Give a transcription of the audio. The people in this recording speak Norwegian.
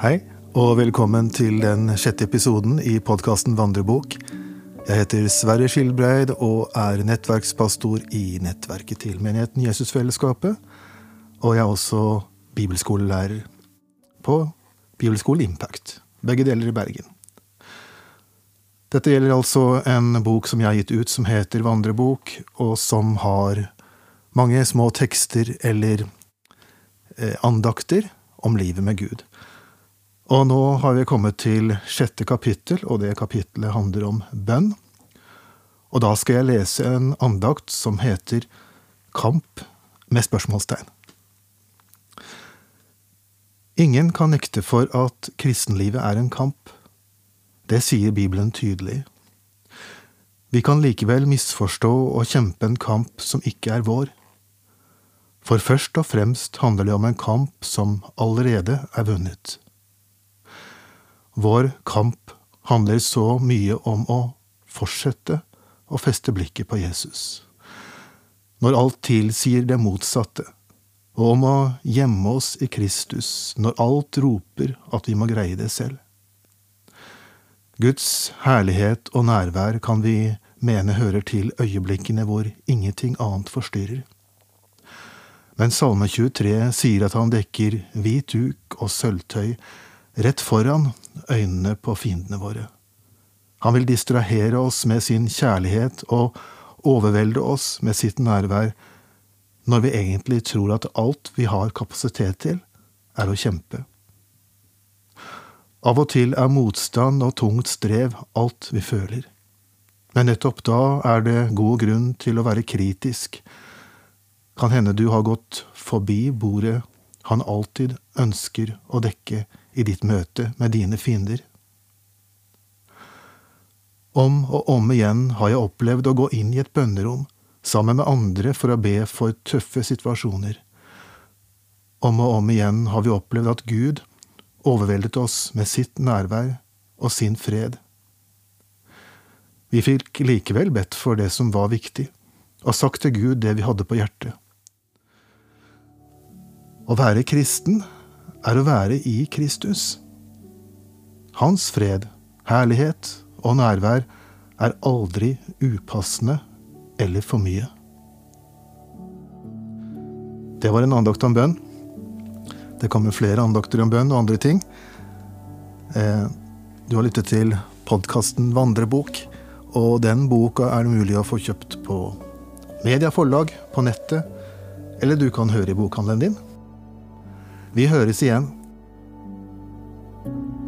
Hei, og velkommen til den sjette episoden i podkasten Vandrebok. Jeg heter Sverre Skilbreid og er nettverkspastor i nettverket til menigheten Jesusfellesskapet. Og jeg er også bibelskolelærer på Bibelskole Impact, begge deler i Bergen. Dette gjelder altså en bok som jeg har gitt ut som heter Vandrebok, og som har mange små tekster eller eh, andakter om livet med Gud. Og nå har vi kommet til sjette kapittel, og det kapittelet handler om bønn. Og da skal jeg lese en andakt som heter Kamp med spørsmålstegn. Ingen kan nekte for at kristenlivet er en kamp. Det sier Bibelen tydelig. Vi kan likevel misforstå og kjempe en kamp som ikke er vår. For først og fremst handler det om en kamp som allerede er vunnet. Vår kamp handler så mye om å fortsette å feste blikket på Jesus. Når alt tilsier det motsatte, og om å gjemme oss i Kristus når alt roper at vi må greie det selv. Guds herlighet og nærvær kan vi mene hører til øyeblikkene hvor ingenting annet forstyrrer. Men Salme 23 sier at han dekker hvit duk og sølvtøy rett foran øynene på fiendene våre. Han vil distrahere oss med sin kjærlighet og overvelde oss med sitt nærvær når vi egentlig tror at alt vi har kapasitet til, er å kjempe. Av og til er motstand og tungt strev alt vi føler. Men nettopp da er det god grunn til å være kritisk. Kan hende du har gått forbi bordet han alltid ønsker å dekke i ditt møte med dine fiender. Om og om igjen har jeg opplevd å gå inn i et bønnerom sammen med andre for å be for tøffe situasjoner. Om og om igjen har vi opplevd at Gud overveldet oss med sitt nærvær og sin fred. Vi fikk likevel bedt for det som var viktig, og sagt til Gud det vi hadde på hjertet. Å være kristen er å være i Kristus. Hans fred, herlighet og nærvær er aldri upassende eller for mye. Det var en andakt om bønn. Det kommer flere andakter om bønn og andre ting. Eh, du har lyttet til podkasten Vandrebok, og den boka er det mulig å få kjøpt på Media forlag på nettet, eller du kan høre i bokhandelen din. Vi høres igjen. thank